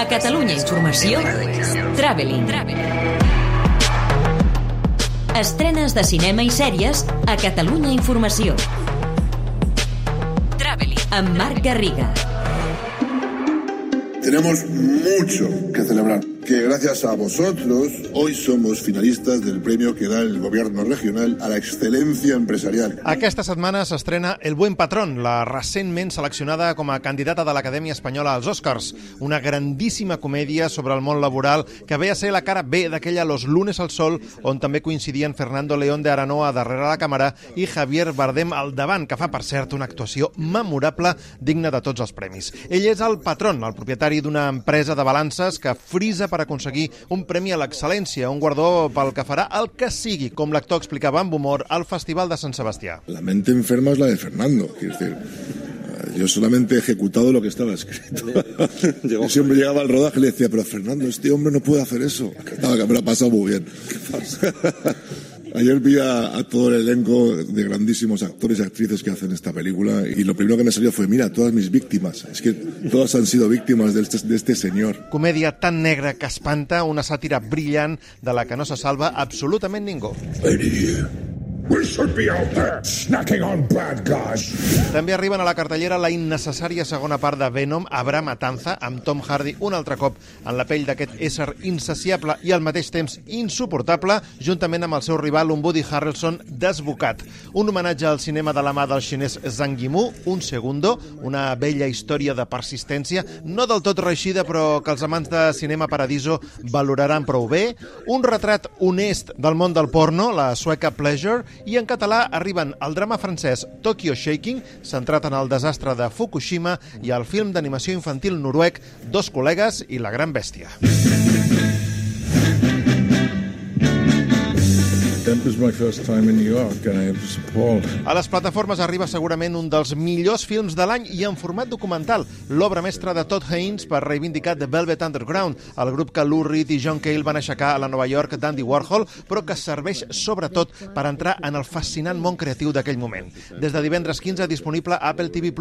A Catalunya Informació, Traveling. Estrenes de cinema i sèries a Catalunya Informació. Traveling. Amb Marc Garriga. Tenemos mucho que celebrar, que gracias a vosotros hoy somos finalistas del premio que da el gobierno regional a la excelencia empresarial. Aquesta setmana s'estrena El buen patrón, la recentment seleccionada com a candidata de l'Acadèmia Espanyola als Oscars, una grandíssima comèdia sobre el món laboral que ve a ser la cara B d'aquella Los lunes al sol, on també coincidien Fernando León de Aranoa darrere la càmera i Javier Bardem al davant, que fa, per cert, una actuació memorable digna de tots els premis. Ell és el patrón, el propietari d'una empresa de balances que frisa per aconseguir un premi a l'excel·lència, un guardó pel que farà el que sigui, com l'actor explicava amb humor al Festival de Sant Sebastià. La mente enferma es la de Fernando, quiero decir. Yo solamente he ejecutado lo que estaba escrito. Yo siempre llegaba al rodaje y le decía, pero Fernando, este hombre no puede hacer eso. No, que me lo ha pasado muy bien. Ayer vi a, a, todo el elenco de grandísimos actores y actrices que hacen esta película y lo primero que me salió fue, mira, todas mis víctimas. Es que todas han sido víctimas de este, de este señor. Comèdia tan negra que espanta, una sàtira brillant de la que no se salva absolutament ningú. Lady, we should be out there snacking on bad guys. També arriben a la cartellera la innecessària segona part de Venom, Abra Matanza, amb Tom Hardy un altre cop en la pell d'aquest ésser insaciable i al mateix temps insuportable, juntament amb el seu rival, un Woody Harrelson desbocat. Un homenatge al cinema de la mà del xinès Zhang Yimou, un segundo, una vella història de persistència, no del tot reeixida, però que els amants de Cinema Paradiso valoraran prou bé, un retrat honest del món del porno, la sueca Pleasure, i en català arriben el drama francès Tokyo Shaking, centrat en el desastre de Fukushima, i el film d'animació infantil noruec Dos col·legues i la gran bèstia. A les plataformes arriba segurament un dels millors films de l'any i en format documental, l'obra mestra de Todd Haynes per reivindicar The Velvet Underground, el grup que Lou Reed i John Cale van aixecar a la Nova York d'Andy Warhol, però que serveix sobretot per entrar en el fascinant món creatiu d'aquell moment. Des de divendres 15 disponible a Apple TV+.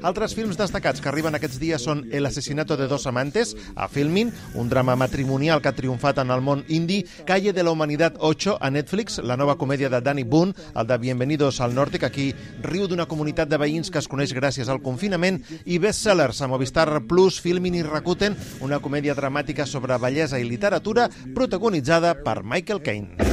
Altres films destacats que arriben aquests dies són El asesinato de dos amantes, a Filmin, un drama matrimonial que ha triomfat en el món indie, Calle de la Humanidad 8 a Netflix, la nova comèdia de Danny Boone, el de Bienvenidos al Norte, que aquí riu d'una comunitat de veïns que es coneix gràcies al confinament, i Bestsellers a Movistar Plus, Filmin i Rakuten, una comèdia dramàtica sobre bellesa i literatura protagonitzada per Michael Caine.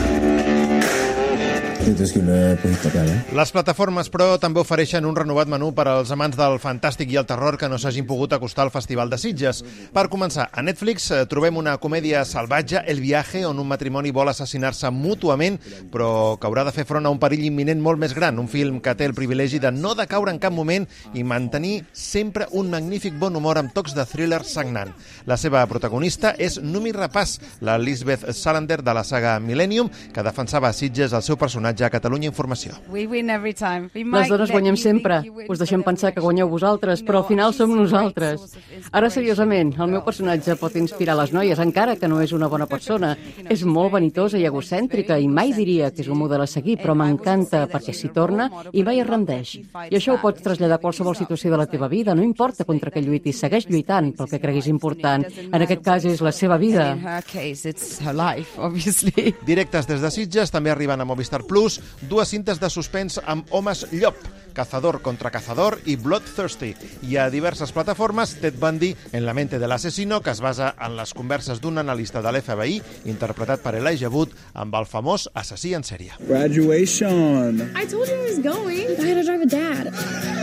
Les plataformes, però, també ofereixen un renovat menú per als amants del fantàstic i el terror que no s'hagin pogut acostar al Festival de Sitges. Per començar, a Netflix eh, trobem una comèdia salvatge, El viaje, on un matrimoni vol assassinar-se mútuament, però que haurà de fer front a un perill imminent molt més gran. Un film que té el privilegi de no decaure en cap moment i mantenir sempre un magnífic bon humor amb tocs de thriller sagnant. La seva protagonista és Numi Rapaz, la Lisbeth Salander de la saga Millennium, que defensava a Sitges el seu personatge a Catalunya Informació. Les dones guanyem sempre. Us deixem pensar que guanyeu vosaltres, però al final som nosaltres. Ara, seriosament, el meu personatge pot inspirar les noies, encara que no és una bona persona. És molt vanitosa i egocèntrica i mai diria que és un model a seguir, però m'encanta perquè s'hi torna i mai es rendeix. I això ho pots traslladar a qualsevol situació de la teva vida, no importa contra què lluitis, segueix lluitant pel que creguis important. En aquest cas és la seva vida. Directes des de Sitges també arriben a Movistar Plus dues cintes de suspens amb homes llop, Cazador contra Cazador i Bloodthirsty. I a diverses plataformes, Ted Bundy en la mente de l'assassino, que es basa en les converses d'un analista de l'FBI, interpretat per Elijah Wood, amb el famós assassí en sèrie. Graduation. I told you I was going. I had to drive a dad.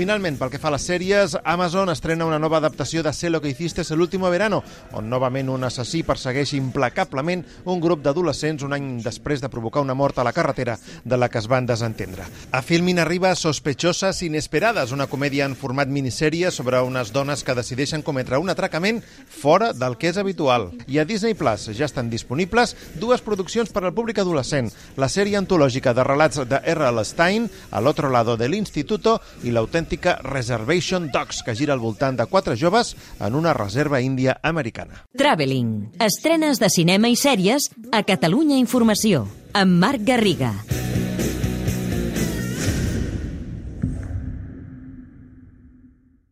Finalment, pel que fa a les sèries, Amazon estrena una nova adaptació de Sé lo que hiciste el último verano, on novament un assassí persegueix implacablement un grup d'adolescents un any després de provocar una mort a la carretera de la que es van desentendre. A Filmin arriba Sospechoses Inesperades, una comèdia en format minissèrie sobre unes dones que decideixen cometre un atracament fora del que és habitual. I a Disney Plus ja estan disponibles dues produccions per al públic adolescent, la sèrie antològica de relats de R.L. Stein, A l'otro lado del instituto, i l'autèntica Reservation Dogs, que gira al voltant de quatre joves en una reserva índia americana. Traveling. Estrenes de cinema i sèries a Catalunya Informació amb Marc Garriga.